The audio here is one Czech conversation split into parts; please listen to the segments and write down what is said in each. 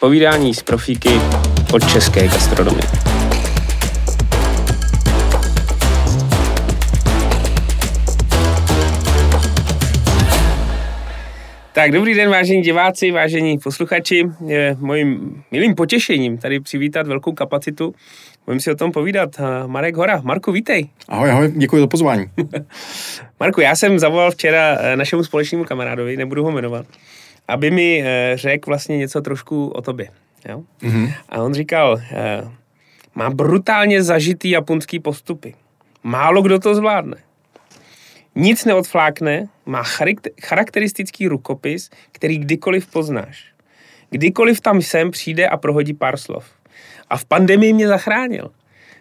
Povídání z profíky od české gastronomie. Tak dobrý den, vážení diváci, vážení posluchači. Je mojím milým potěšením tady přivítat velkou kapacitu. Budeme si o tom povídat. Marek Hora. Marku, vítej. Ahoj, ahoj, děkuji za pozvání. Marku, já jsem zavolal včera eh, našemu společnému kamarádovi, nebudu ho jmenovat, aby mi eh, řekl vlastně něco trošku o tobě. Jo? Mm-hmm. A on říkal, eh, má brutálně zažitý japonský postupy. Málo kdo to zvládne. Nic neodflákne, má charakteristický rukopis, který kdykoliv poznáš. Kdykoliv tam jsem, přijde a prohodí pár slov. A v pandemii mě zachránil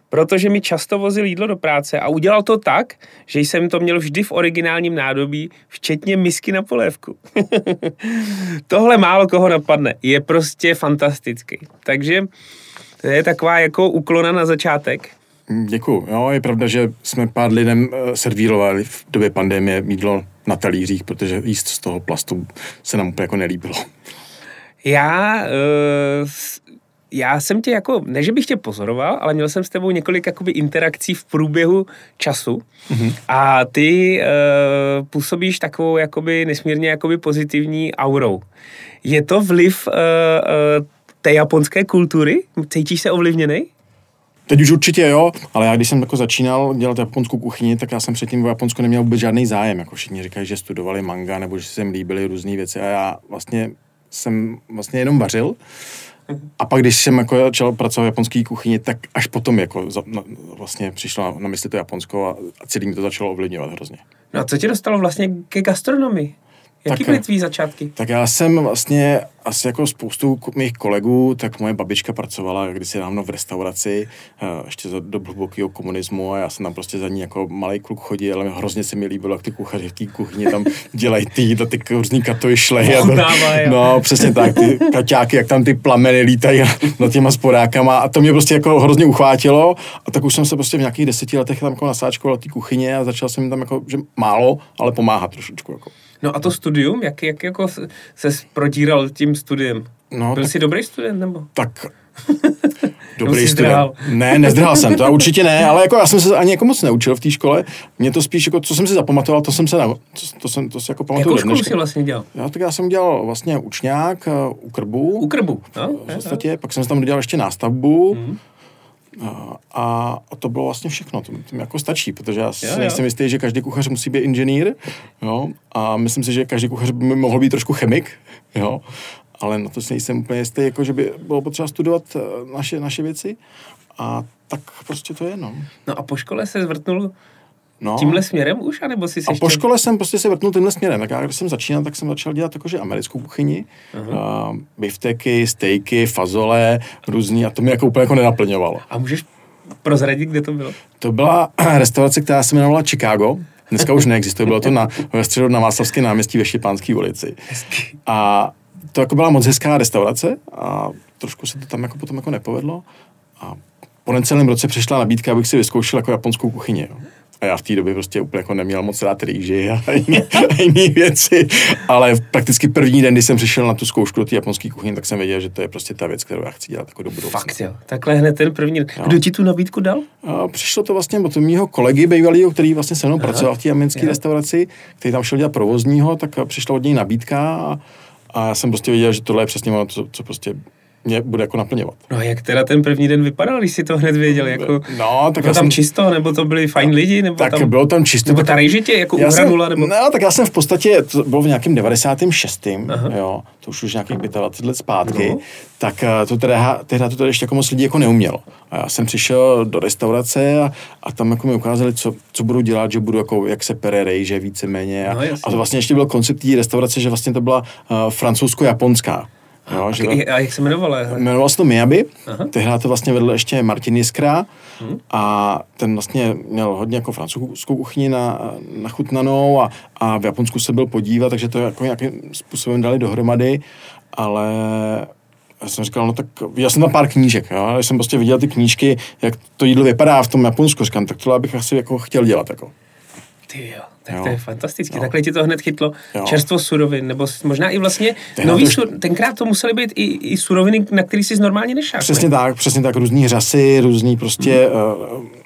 protože mi často vozil jídlo do práce a udělal to tak, že jsem to měl vždy v originálním nádobí, včetně misky na polévku. Tohle málo koho napadne. Je prostě fantastický. Takže to je taková jako uklona na začátek. Děkuju. Jo, je pravda, že jsme pár lidem eh, servírovali v době pandemie jídlo na talířích, protože jíst z toho plastu se nám úplně jako nelíbilo. Já uh, já jsem tě jako, ne že bych tě pozoroval, ale měl jsem s tebou několik jakoby interakcí v průběhu času mm-hmm. a ty uh, působíš takovou jakoby nesmírně jakoby pozitivní aurou. Je to vliv uh, uh, té japonské kultury? Cítíš se ovlivněný? Teď už určitě jo, ale já když jsem jako začínal dělat japonskou kuchyni, tak já jsem předtím v Japonsku neměl vůbec žádný zájem. Jako všichni říkají, že studovali manga nebo že se jim líbily různé věci a já vlastně jsem vlastně jenom vařil. A pak, když jsem jako začal pracovat v japonské kuchyni, tak až potom jako za, na, vlastně přišlo na, na mysli to Japonsko a, a celý mi to začalo ovlivňovat hrozně. No a co tě dostalo vlastně ke gastronomii? Jaký byly tvý začátky? Tak já jsem vlastně asi jako spoustu mých kolegů, tak moje babička pracovala kdysi dávno v restauraci, eh, ještě za do hlubokého komunismu a já jsem tam prostě za ní jako malý kluk chodil, ale hrozně se mi líbilo, jak ty kuchaři v té kuchyni tam dělají ty, ty různý katovy šlehy. A to, no, přesně tak, ty kaťáky, jak tam ty plameny lítají nad těma sporákama a to mě prostě jako hrozně uchvátilo a tak už jsem se prostě v nějakých deseti letech tam jako nasáčkoval té kuchyně a začal jsem tam jako, že málo, ale pomáhat trošičku. Jako. No a to studium, jak, jak jako se prodíral tím studiem? No, Byl tak, jsi dobrý student, nebo? Tak dobrý student. Ne, nezdrhal jsem to, určitě ne, ale jako já jsem se ani jako moc neučil v té škole. Mě to spíš, jako, co jsem si zapamatoval, to jsem se, to, to, jsem, to si jako pamatuju. Jakou školu jsi vlastně dělal? Já, tak já jsem dělal vlastně učňák uh, u Krbu. U Krbu, no, v podstatě, pak jsem tam dělal ještě nástavbu. Mm. A, a to bylo vlastně všechno, to, to mi jako stačí, protože já si jo, nejsem jistý, že každý kuchař musí být inženýr, jo, a myslím si, že každý kuchař by mohl být trošku chemik, jo, ale na to si nejsem úplně jistý, jako že by bylo potřeba studovat eh, naše, naše věci a tak prostě to je, no. No a po škole se zvrtnul No. Tímhle směrem už, anebo si A ještě... po škole jsem prostě se vrtnul tímhle směrem. Tak já, když jsem začínal, tak jsem začal dělat jakože americkou kuchyni. Uh-huh. Uh, bifteky, stejky, fazole, různý a to mě jako úplně jako nenaplňovalo. A můžeš prozradit, kde to bylo? To byla restaurace, která se jmenovala Chicago. Dneska už neexistuje, bylo to na, ve středu na Václavské náměstí ve Štěpánské ulici. A to jako byla moc hezká restaurace a trošku se to tam jako potom jako nepovedlo. A po necelém roce přišla nabídka, abych si vyzkoušel jako japonskou kuchyni. Jo. A já v té době prostě úplně jako neměl moc rád rýži a jiné věci. Ale prakticky první den, kdy jsem přišel na tu zkoušku do té japonské kuchyně, tak jsem věděl, že to je prostě ta věc, kterou já chci dělat jako do budoucna. Fakt jo. Takhle hned ten první. Kdo ti tu nabídku dal? A přišlo to vlastně od mého kolegy bývalého, který vlastně se mnou pracoval v té japonské restauraci, který tam šel dělat provozního, tak přišla od něj nabídka a, a já jsem prostě věděl, že tohle je přesně ono, co, co prostě mě bude jako naplňovat. No a jak teda ten první den vypadal, když si to hned věděl? Jako, no, tak bylo tam jsem, čisto, nebo to byli fajn lidi? Nebo tak tam, bylo tam čisto. Nebo ta rejžitě jako uhranula? Nebo... No, tak já jsem v podstatě, to bylo v nějakém 96. Aha. jo, to už už nějakých 25 let zpátky, no. tak eh, to teda, teda to teda ještě jako moc lidí jako neumělo. A já jsem přišel do restaurace a, a tam jako mi ukázali, co, co budu dělat, že budu jako, jak se pere rejže víceméně. A, no, a to vlastně ještě byl koncept té restaurace, že vlastně to byla uh, francouzsko-japonská. Jo, a, že, a jak se jmenovala? Jmenoval se to Miyabi, tehdy to vlastně vedl ještě Martin Jiskra hmm. a ten vlastně měl hodně jako francouzskou kuchyni na, nachutnanou a, a v Japonsku se byl podívat, takže to jako nějakým způsobem dali dohromady, ale já jsem říkal, no tak já jsem tam pár knížek, jo? já jsem prostě viděl ty knížky, jak to jídlo vypadá v tom Japonsku, říkám, tak tohle bych asi jako chtěl dělat. Jako. Ty jo, tak jo. to je fantastické. Jo. Takhle ti to hned chytlo. Jo. Čerstvo surovin, nebo možná i vlastně Tehdy nový to sur, tenkrát to musely být i, i suroviny, na který jsi normálně nešel. Přesně tak, přesně tak, různý řasy, různý prostě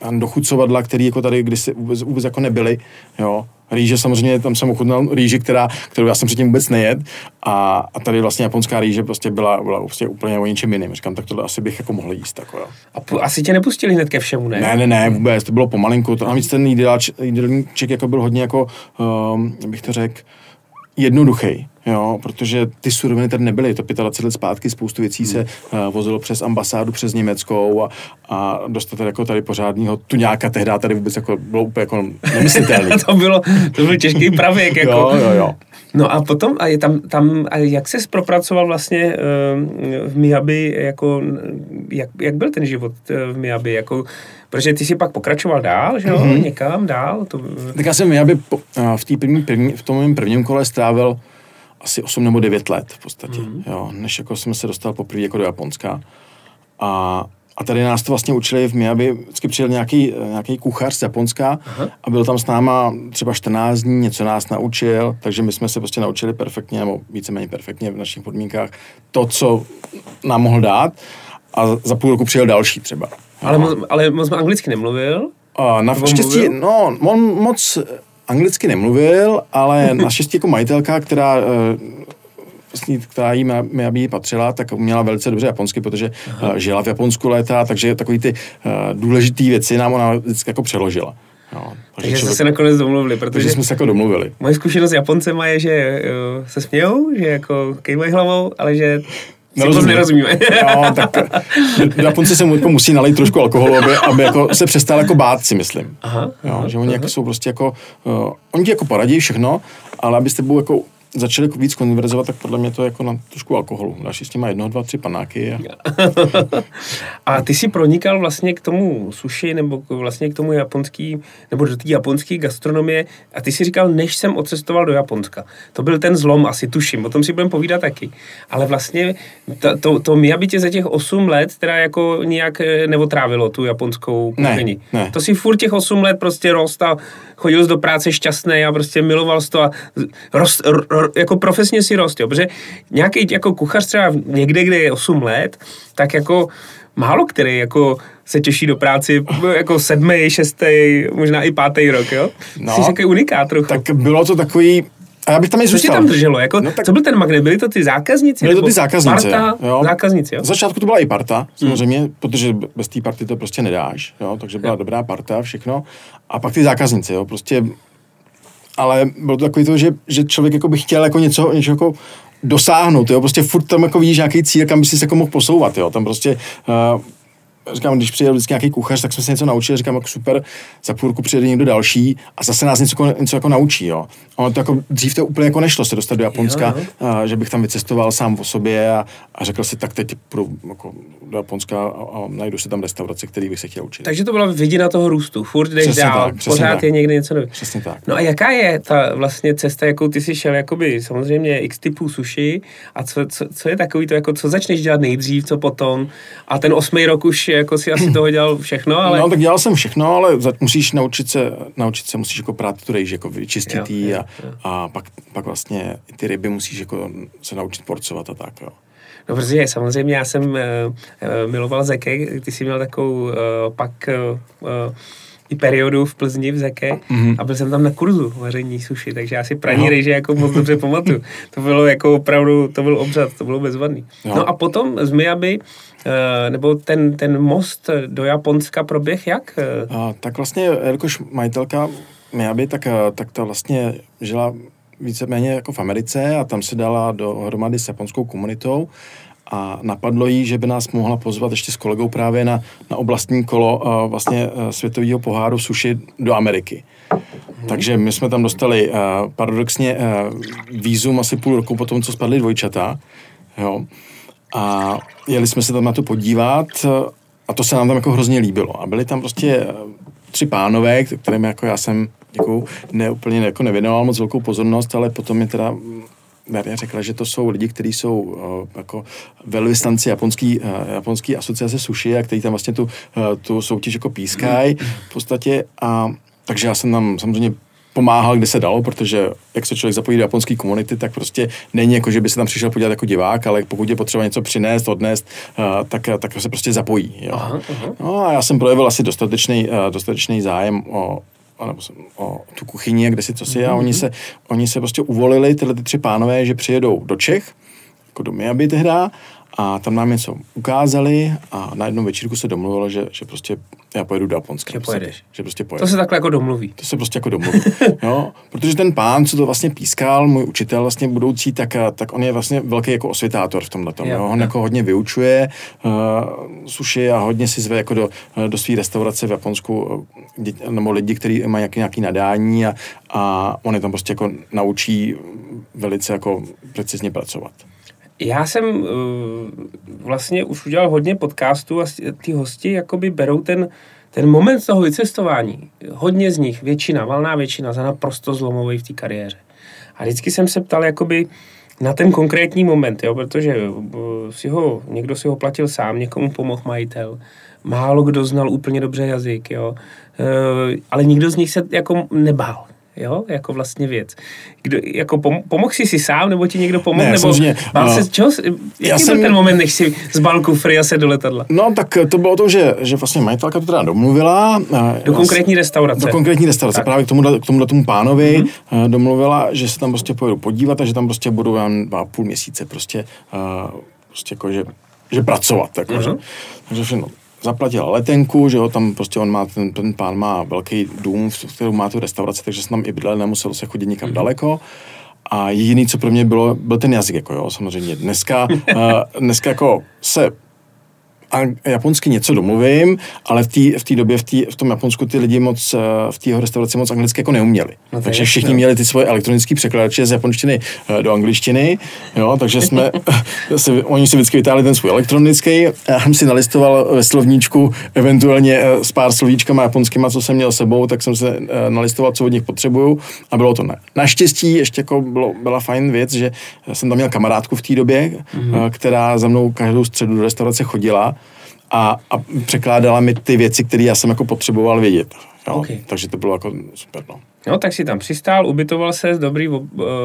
uh, dochucovadla, které jako tady kdysi vůbec, vůbec jako nebyly, jo. Rýže samozřejmě, tam jsem ochutnal rýži, která, kterou já jsem předtím vůbec nejet a, a tady vlastně japonská rýže prostě byla, byla prostě úplně o něčem jiným. Říkám, tak tohle asi bych jako mohl jíst. Jako, jo. A pu- asi tě nepustili hned ke všemu, ne? Ne, ne, ne, vůbec, to bylo pomalinku. To, navíc ten jídelníč, jídelníček jako byl hodně jako, um, bych to řekl, jednoduchý, jo, protože ty suroviny tady nebyly. To 25 let zpátky spoustu věcí se uh, vozilo přes ambasádu, přes Německou a, a dostat tady jako tady pořádního tuňáka tehdy tady vůbec jako bylo úplně jako nemyslitelný. to bylo, to byl těžký pravěk, jako. jo, jo, jo. No a potom, a je tam, tam a jak ses propracoval vlastně uh, v Miyabi, jako, jak, jak byl ten život uh, v Miyabi, jako, protože ty si pak pokračoval dál, že jo, mm-hmm. někam dál. To... Tak já jsem po, uh, v, první, první, v tom mém prvním kole strávil asi 8 nebo 9 let v podstatě, mm-hmm. jo, než jako jsem se dostal poprvé jako do Japonska. A a tady nás to vlastně učili v Miyabi, vždycky přijel nějaký, nějaký kuchař z Japonska Aha. a byl tam s náma třeba 14 dní, něco nás naučil, takže my jsme se prostě naučili perfektně, nebo víceméně perfektně v našich podmínkách to, co nám mohl dát a za půl roku přijel další třeba. Ale, moc, ale moc anglicky nemluvil? A naštěstí, no, on moc anglicky nemluvil, ale naštěstí jako majitelka, která vlastně, která jí Miyabi patřila, tak měla velice dobře japonsky, protože Aha. žila v Japonsku léta, takže takový ty uh, důležité věci nám ona vždycky jako přeložila. No, takže člověk, se nakonec domluvili, protože takže jsme se jako domluvili. Moje zkušenost s Japoncema je, že uh, se smějou, že jako kejmají hlavou, ale že Nerozumím. nerozumíme. no, tak Japonci se mu jako musí nalejt trošku alkoholu, aby, aby jako se přestal jako bát, si myslím. Aha, jo, aha, že oni aha. jako jsou prostě jako, uh, oni ti jako poradí všechno, ale aby s tebou jako začali víc konverzovat, tak podle mě to je jako na trošku alkoholu. Dáš si s těma jedno, dva, tři panáky. A... a ty si pronikal vlastně k tomu sushi, nebo vlastně k tomu japonský, nebo do té japonské gastronomie a ty si říkal, než jsem odcestoval do Japonska. To byl ten zlom, asi tuším, o tom si budeme povídat taky. Ale vlastně to, to, to Miyabi tě za těch 8 let teda jako nějak eh, neotrávilo tu japonskou kuchyni. Ne, ne. To si furt těch 8 let prostě rost a chodil jsi do práce šťastný a prostě miloval jsi to a rost, ro, jako profesně si rost, jo, protože nějaký jako kuchař třeba někde, kde je 8 let, tak jako málo který jako se těší do práci jako sedmý, šestý, možná i pátý rok, jo? No, Jsi takový unikát trochu. Tak bylo to takový, a já bych tam i zůstal. Co tam drželo? Jako, no, tak... Co byl ten magnet? Byli to ty zákazníci? Byli to ty zákazníci. Parta, jo. zákazníci, jo? Z začátku to byla i parta, samozřejmě, hmm. protože bez té party to prostě nedáš, jo? takže byla jo. dobrá parta, všechno. A pak ty zákazníci, jo? prostě ale bylo to takový to, že, že člověk jako by chtěl jako něco, něco jako dosáhnout, jo, prostě furt tam jako vidíš nějaký cíl, kam by si se jako mohl posouvat, jo, tam prostě uh, říkám, když přijel vždycky nějaký kuchař, tak jsme se něco naučili, říkám, jako super, za půl roku přijede někdo další a zase nás něco, něco jako naučí, jo. A ono to jako, dřív to úplně jako nešlo se dostat do Japonska, jo, jo. A, že bych tam vycestoval sám o sobě a, a řekl si, tak teď půjdu jako do Japonska a, a najdu si tam restaurace, který bych se chtěl učit. Takže to byla vidina toho růstu, furt jdeš přesně dál, tak, pořád tak. je někde něco nového. Přesně tak. No a jaká je ta vlastně cesta, jakou ty jsi šel, jakoby samozřejmě x typů sushi a co, co, co je takový to, jako co začneš dělat nejdřív, co potom a ten osmý rok už jako si asi toho dělal všechno, ale... No, tak dělal jsem všechno, ale musíš naučit se, naučit se musíš jako prát tu rejži, jako vyčistit ji a, a pak, pak vlastně ty ryby musíš jako se naučit porcovat a tak, jo. No protože samozřejmě já jsem uh, miloval Zeke, ty jsi měl takovou uh, pak uh, i periodu v Plzni v Zeke mm-hmm. a byl jsem tam na kurzu vaření suši, takže já si praní rejže jako moc dobře pamatuju. To bylo jako opravdu, to byl obřad, to bylo bezvadný. Jo. No a potom z Miyabi Eh, nebo ten, ten most do Japonska proběh jak? A, tak vlastně, jakož majitelka Miyabi, tak, eh, tak ta vlastně žila víceméně jako v Americe a tam se dala dohromady s japonskou komunitou a napadlo jí, že by nás mohla pozvat ještě s kolegou právě na, na oblastní kolo uh, vlastně uh, světového poháru suši do Ameriky. Hmm. Takže my jsme tam dostali uh, paradoxně uh, výzum asi půl roku po tom, co spadly dvojčata. Jo. A jeli jsme se tam na to podívat a to se nám tam jako hrozně líbilo. A byli tam prostě tři pánové, kterým jako já jsem jako ne, úplně jako nevěnoval moc velkou pozornost, ale potom mi teda Maria řekla, že to jsou lidi, kteří jsou uh, jako velvyslanci japonský, uh, japonský asociace sushi a kteří tam vlastně tu, uh, tu soutěž jako pískají v podstatě. A, takže já jsem tam samozřejmě pomáhal, kde se dalo, protože jak se člověk zapojí do japonské komunity, tak prostě není jako, že by se tam přišel podívat jako divák, ale pokud je potřeba něco přinést, odnést, uh, tak, tak se prostě zapojí. Jo. Aha, aha. No a já jsem projevil asi dostatečný, uh, dostatečný zájem o, nebo o tu kuchyni, kde si co si, mm-hmm. a oni mhm. se, oni se prostě uvolili, tyhle ty tři pánové, že přijedou do Čech, jako do Miaby tehda, a tam nám něco ukázali a na jednom večírku se domluvilo, že, že prostě já pojedu do Japonska. Že pojedeš. Že prostě pojedu. To se takhle jako domluví. To se prostě jako domluví. jo? Protože ten pán, co to vlastně pískal, můj učitel vlastně budoucí, tak, tak on je vlastně velký jako osvětátor v tomhle tom. Jo, jo? On jako hodně vyučuje uh, suši a hodně si zve jako do, do své restaurace v Japonsku dě, nebo lidi, kteří mají nějaký, nějaký nadání a, a on je tam prostě jako naučí velice jako precizně pracovat. Já jsem uh, vlastně už udělal hodně podcastů a ty hosti jakoby berou ten, ten moment toho vycestování. Hodně z nich, většina, valná většina, za naprosto zlomový v té kariéře. A vždycky jsem se ptal jakoby na ten konkrétní moment, jo, protože uh, si ho, někdo si ho platil sám, někomu pomohl majitel, málo kdo znal úplně dobře jazyk, jo, uh, ale nikdo z nich se jako nebál jo, jako vlastně věc. Kdo, jako pom, pomohl jsi si sám, nebo ti někdo pomohl, ne, nebo bál no, se, čeho, jaký byl ten moment, než si z balku free se do letadla? No, tak to bylo to, že, že vlastně majitelka to teda domluvila. Do konkrétní restaurace. Do konkrétní restaurace, tak. právě k tomu, k tomu, tomu pánovi mm-hmm. domluvila, že se tam prostě pojedu podívat a že tam prostě budu jen dva půl měsíce prostě, uh, prostě jako, že, že pracovat. Jako, mm-hmm. že, takže všechno zaplatila letenku, že jo, tam prostě on má, ten, ten pán má velký dům, v kterém má tu restauraci, takže se tam i bydlel, nemusel se chodit nikam mm-hmm. daleko. A jediný, co pro mě bylo, byl ten jazyk, jako jo, samozřejmě. Dneska, uh, dneska jako se japonsky něco domluvím, ale v té v době, v, tý, v tom Japonsku ty lidi moc, eh, v té restauraci moc anglicky jako neuměli. No takže všichni no. měli ty svoje elektronické překladače z japonštiny eh, do angličtiny, jo, takže jsme, si, oni si vždycky vytáhli ten svůj elektronický, já jsem si nalistoval ve slovníčku eventuálně eh, s pár slovíčkama japonskýma, co jsem měl sebou, tak jsem se nalistoval, co od nich potřebuju a bylo to ne. Naštěstí ještě jako bylo, byla fajn věc, že jsem tam měl kamarádku v té době, mm-hmm. která za mnou každou středu do restaurace chodila a, a překládala mi ty věci, které já jsem jako potřeboval vědět. Jo? Okay. Takže to bylo jako super. No. No, tak si tam přistál, ubytoval se, dobrý, v,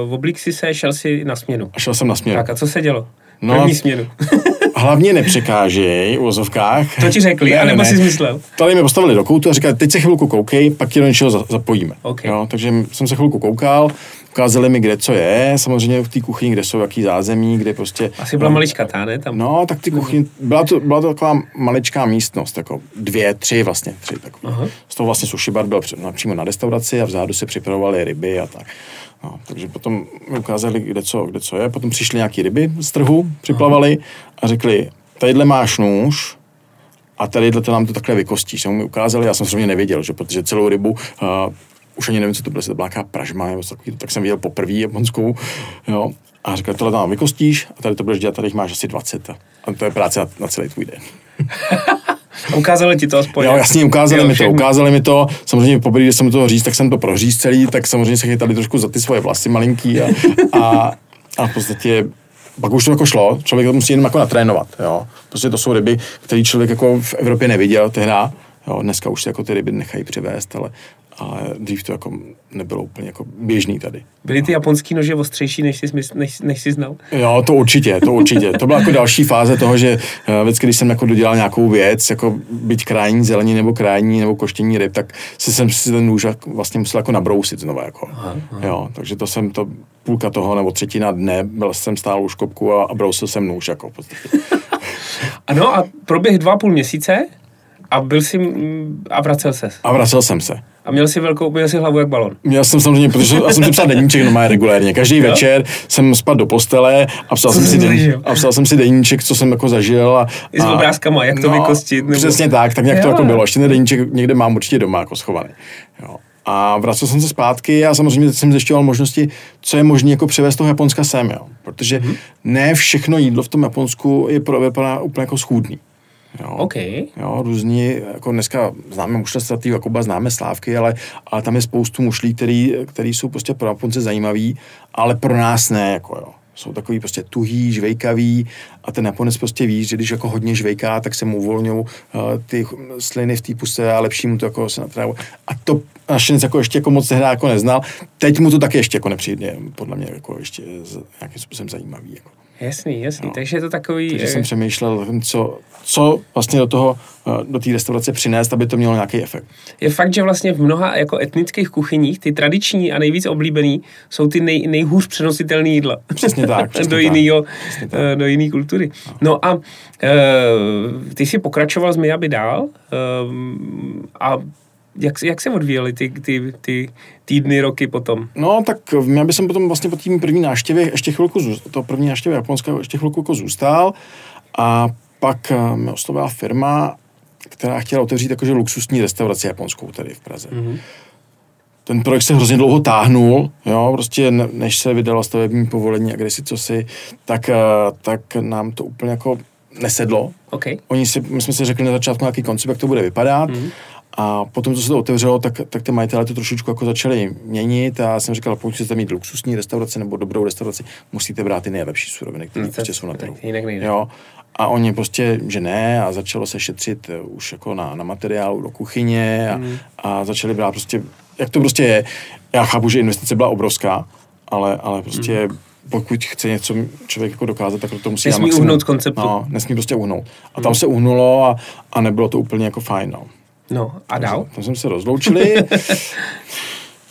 v oblík si se, šel si na směnu. A šel jsem na směnu. Tak a co se dělo? No, První směnu. hlavně nepřekážej v vozovkách. To ti řekli, ne, anebo ne, jsi myslel? Tady mi postavili do koutu a říkali, teď se chvilku koukej, pak ti do něčeho zapojíme. Okay. Jo, takže jsem se chvilku koukal, ukázali mi, kde co je, samozřejmě v té kuchyni, kde jsou jaký zázemí, kde prostě... Asi byla malička, ne? Tam... No, tak ty kuchyni, byla to, byla to taková maličká místnost, jako dvě, tři vlastně, tři takový. Z toho vlastně sushi bar byl přímo na restauraci a vzadu se připravovaly ryby a tak. No, takže potom mi ukázali, kde co, kde co je. Potom přišly nějaký ryby z trhu, připlavali a řekli, tadyhle máš nůž, a tady to nám to takhle vykostí. Jsem mi ukázali, já jsem samozřejmě nevěděl, že protože celou rybu uh, už ani nevím, co to bylo, to byla nějaká pražma nebo takový, tak jsem viděl poprvé japonskou, jo. A říkal, tohle tam vykostíš a tady to budeš dělat, tady jich máš asi 20. A to je práce na, na celý tvůj den. ukázali ti to aspoň. Jo, jasně, ukázali jo, mi to, ukázali mi to. Samozřejmě poprvé, když jsem to říct, tak jsem to proříz celý, tak samozřejmě se chytali trošku za ty svoje vlasy malinký a, a, a v podstatě pak už to jako šlo, člověk to musí jenom jako natrénovat, jo. Prostě to jsou ryby, které člověk jako v Evropě neviděl tehdy, jo. Dneska už se jako ty ryby nechají přivést, ale, ale dřív to jako nebylo úplně jako běžný tady. Byly ty japonský nože ostřejší, než jsi, než, než jsi znal? Jo, to určitě, to určitě. To byla jako další fáze toho, že eh, vždycky, když jsem jako dodělal nějakou věc, jako být krajní zelení nebo krajní nebo koštění ryb, tak si jsem si ten nůž vlastně musel jako nabrousit znovu. Jako. Aha, aha. Jo, takže to jsem to půlka toho nebo třetina dne, byl jsem stál u škopku a, a brousil jsem nůž. Jako, ano a proběh dva půl měsíce a byl jsi a vracel se. A vracel jsem se. A měl jsi velkou, měl jsi hlavu jak balon. Měl jsem samozřejmě, protože já jsem si psal deníček doma regulérně. Každý jo? večer jsem spal do postele a psal, jsem si, den, a psal jsem si deníček, co jsem jako zažil. A, I s obrázkama, jak to no, vykostit. Nebo... Přesně tak, tak nějak jo. to jako bylo. Ještě ten deníček někde mám určitě doma jako schovaný. Jo. A vracel jsem se zpátky a samozřejmě jsem zjišťoval možnosti, co je možné jako převést toho Japonska sem, jo. Protože mm-hmm. ne všechno jídlo v tom Japonsku je pro vypadá úplně jako schůdný. Jo. Okay. Jo, různí, jako dneska známe mušle svatý Jakuba, známe slávky, ale, ale tam je spoustu mušlí, který, který jsou prostě pro Japonce zajímavý, ale pro nás ne, jako jo. Jsou takový prostě tuhý, žvejkavý a ten Japonec prostě ví, že když jako hodně žvejká, tak se mu uvolňují uh, ty sliny v té puse a lepší mu to jako se natrávu. A to našenec jako ještě jako moc tehdy jako neznal. Teď mu to taky ještě jako nepřijde, podle mě jako ještě nějakým způsobem zajímavý. Jako. Jasný, jasný. No. Takže je to takový... Takže jsem přemýšlel, co, co vlastně do toho, eh, do té restaurace přinést, aby to mělo nějaký efekt. Je fakt, že vlastně v mnoha jako etnických kuchyních ty tradiční a nejvíc oblíbený jsou ty nej, nejhůř přenositelné jídla. Přesně tak. Přesně do, jinýho, tak. Eh, do jiný kultury. No, no a uh, ty jsi pokračoval z Miyabi dál uh, a jak, jak se odvíjely ty, ty, ty týdny, roky potom? No, tak já bych potom vlastně po té první návštěvě ještě chvilku, to první návštěvě Japonska ještě chvilku jako zůstal a pak mě oslovila firma, která chtěla otevřít jakože luxusní restauraci japonskou tady v Praze. Mm-hmm. Ten projekt se hrozně dlouho táhnul, jo, prostě než se vydalo stavební povolení a kde si co si, tak, eh, tak nám to úplně jako nesedlo. Okay. Oni si, my jsme si řekli na začátku nějaký koncept, jak to bude vypadat mm-hmm. A potom, co se to otevřelo, tak, tak ty majitelé to trošičku jako začali měnit a já jsem říkal, pokud chcete mít luxusní restauraci nebo dobrou restauraci, musíte brát ty nejlepší suroviny, které prostě jsou na trhu. Jinak nejde. Jo. A oni prostě, že ne, a začalo se šetřit eh, už jako na, na materiálu do kuchyně a, mm. a začali brát prostě, jak to prostě je. Já chápu, že investice byla obrovská, ale, ale prostě mm pokud chce něco člověk jako dokázat, tak to musí Nesmí uhnout konceptu. No, nesmí prostě uhnout. A tam mm. se uhnulo a, a nebylo to úplně jako fajn. No. No a dál? Tam jsme se rozloučili.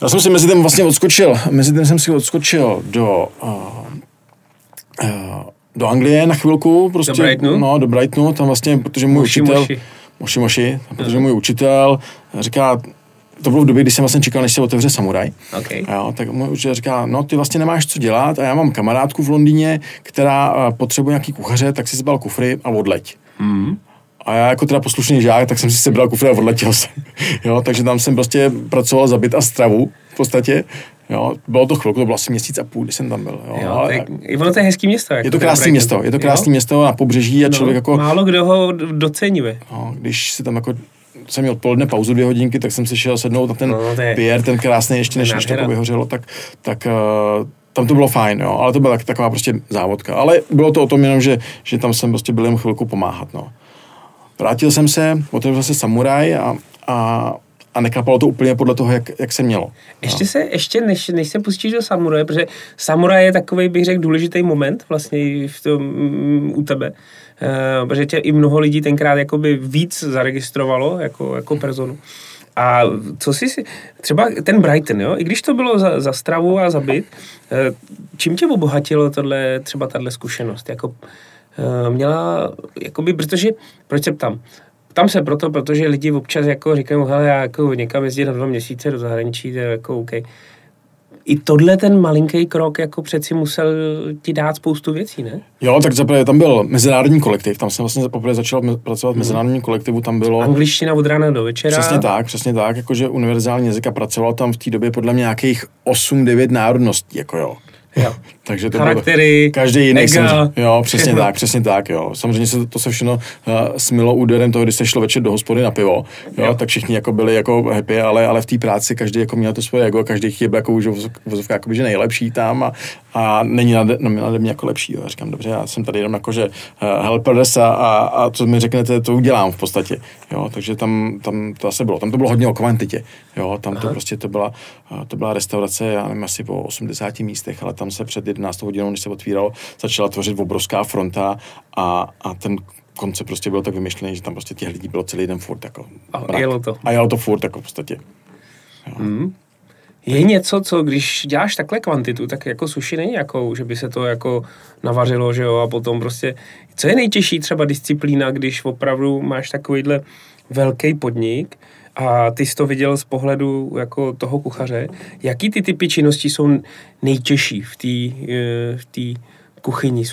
Já jsem si mezi tím vlastně odskočil, mezi tím jsem si odskočil do, uh, uh, do Anglie na chvilku. Prostě, do Brightonu? No, do Brightonu, tam vlastně, protože můj moši, učitel, moši. moši, moši, protože můj učitel říká, to bylo v době, kdy jsem vlastně čekal, než se otevře Samuraj. Okay. Jo, tak můj učitel říká, no ty vlastně nemáš co dělat a já mám kamarádku v Londýně, která uh, potřebuje nějaký kuchaře, tak si zbal kufry a odleď. Mm. A já jako teda poslušný žák, tak jsem si sebral kufr a odletěl jsem. jo, takže tam jsem prostě pracoval za byt a stravu v podstatě. Jo, bylo to chvilku, to bylo asi měsíc a půl, když jsem tam byl. Jo, jo ale, tak, ono to je hezký město. Jako je to krásné město, je to krásné město na pobřeží a no, člověk jako... Málo kdo ho docení. No, když si tam jako jsem měl odpoledne pauzu dvě hodinky, tak jsem si šel sednout na ten no, pier, ten krásný ještě než, než to jako vyhořelo, tak, tak uh, tam to bylo fajn, jo, ale to byla tak, taková prostě závodka. Ale bylo to o tom jenom, že, že tam jsem prostě byl jen chvilku pomáhat, no. Vrátil jsem se, otevřel se samuraj a, a, a neklapalo to úplně podle toho, jak, jak se mělo. Ještě no. se, ještě než, než se pustíš do samuraje, protože samuraj je takový, bych řekl, důležitý moment vlastně v tom, mm, u tebe, uh, protože tě i mnoho lidí tenkrát jakoby víc zaregistrovalo jako, jako personu. A co si si, třeba ten Brighton, jo, i když to bylo za, za stravu a za byt, eh, čím tě obohatilo tohle, třeba tahle zkušenost? Jako, měla, jakoby, protože, proč se ptám? Tam se proto, protože lidi občas jako říkají, hele, já jako někam jezdím na dva měsíce do zahraničí, to je jako OK. I tohle ten malinký krok jako přeci musel ti dát spoustu věcí, ne? Jo, tak zaprvé tam byl mezinárodní kolektiv, tam jsem vlastně poprvé začal pracovat v hmm. mezinárodním kolektivu, tam bylo... Angličtina od rána do večera. Přesně tak, přesně tak, jakože univerzální jazyk a pracoval tam v té době podle mě nějakých 8-9 národností, jako jo. Jo. Takže to Charaktery, bylo, každý jiný. Ega, jo, přesně tak, přesně tak, jo. Samozřejmě se to, to se všechno uh, smilo úderem toho, když se šlo večer do hospody na pivo, jo, jo. tak všichni jako byli jako happy, ale, ale v té práci každý jako měl to svoje ego, každý chtěl jako už vozovka, jako, že nejlepší tam a, a není nade, no, nade mě jako lepší. Jo. Já říkám, dobře, já jsem tady jenom jako, že uh, helpers a, a, a, co mi řeknete, to udělám v podstatě. Jo, takže tam, tam to asi bylo. Tam to bylo hodně o kvantitě. Jo, tam Aha. to prostě to byla, uh, to byla restaurace, já nevím, asi po 80 místech, ale tam se před 11 hodinou, když se otvíral, začala tvořit obrovská fronta a, a ten koncept prostě byl tak vymyšlený, že tam prostě těch lidí bylo celý den furt jako. A jelo to. A jelo to furt jako v podstatě. Hmm. Je něco, co když děláš takhle kvantitu, tak jako suši není jako, že by se to jako navařilo, že jo, a potom prostě, co je nejtěžší třeba disciplína, když opravdu máš takovýhle velký podnik, a ty jsi to viděl z pohledu jako toho kuchaře. Jaký ty typy činností jsou nejtěžší v té eh, v tý kuchyni?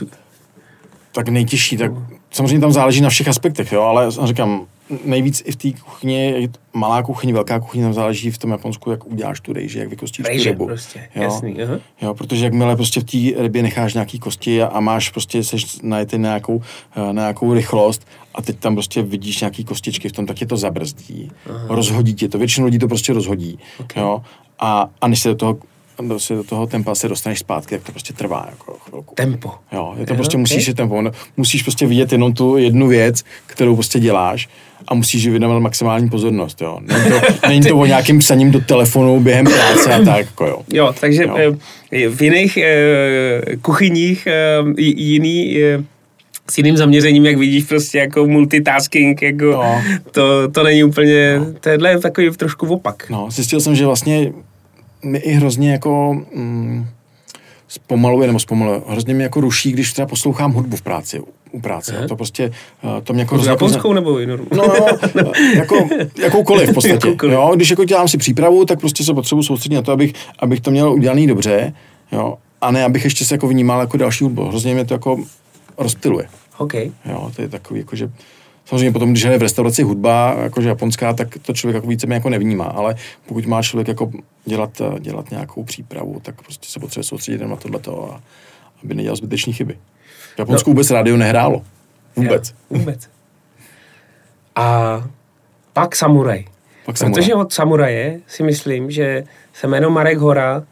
Tak nejtěžší, tak samozřejmě tam záleží na všech aspektech, jo, ale říkám, nejvíc i v té kuchyni, malá kuchyně, velká kuchyně, tam záleží v tom Japonsku, jak uděláš tu rejži, jak vykostíš rejže, tu rybu. prostě, jo? jasný. Uh-huh. Jo, protože jakmile prostě v té rybě necháš nějaký kosti a, a máš prostě, seš najetý na nějakou, eh, na nějakou rychlost a teď tam prostě vidíš nějaký kostičky v tom, tak je to zabrzdí. Uh-huh. Rozhodí tě to, většinu lidí to prostě rozhodí. Okay. Jo? A, a než se do toho do, si do toho tempa se dostaneš zpátky, tak to prostě trvá jako chvilku. Tempo. Jo, je to jo, prostě okay. musíš je tempo. No, musíš prostě vidět jenom tu jednu věc, kterou prostě děláš a musíš ji věnovat maximální pozornost, jo. Není to, není to o nějakým psaním do telefonu během práce a tak, jako jo. Jo, takže jo. Eh, v jiných eh, kuchyních eh, jiný s jiným zaměřením, jak vidíš, prostě jako multitasking, jako no. to, to není úplně, no. tohle je takový trošku opak. No, zjistil jsem, že vlastně mi i hrozně jako mm, zpomaluje, nebo zpomaluje, hrozně mi jako ruší, když třeba poslouchám hudbu v práci, u práce. Ne? To prostě, eh, to mě jako... Jako japonskou nebo jinou? No, no, jako, jakoukoliv v podstatě. Jakoukoliv. Jo, když jako dělám si přípravu, tak prostě se potřebuji soustředit na to, abych, abych to měl udělaný dobře, jo, a ne, abych ještě se jako vnímal jako další hudbu. Hrozně mě to jako rozptiluje. OK. Jo, to je takový, jako, že Samozřejmě potom, když je v restauraci hudba, jakože japonská, tak to člověk jako více jako nevnímá, ale pokud má člověk jako dělat, dělat nějakou přípravu, tak prostě se potřebuje soustředit na tohleto, a aby nedělal zbytečné chyby. V Japonsku no. vůbec rádio nehrálo. Vůbec. Ja, vůbec. A pak samuraj. Pak samuraj. Protože od samuraje si myslím, že se jméno Marek Hora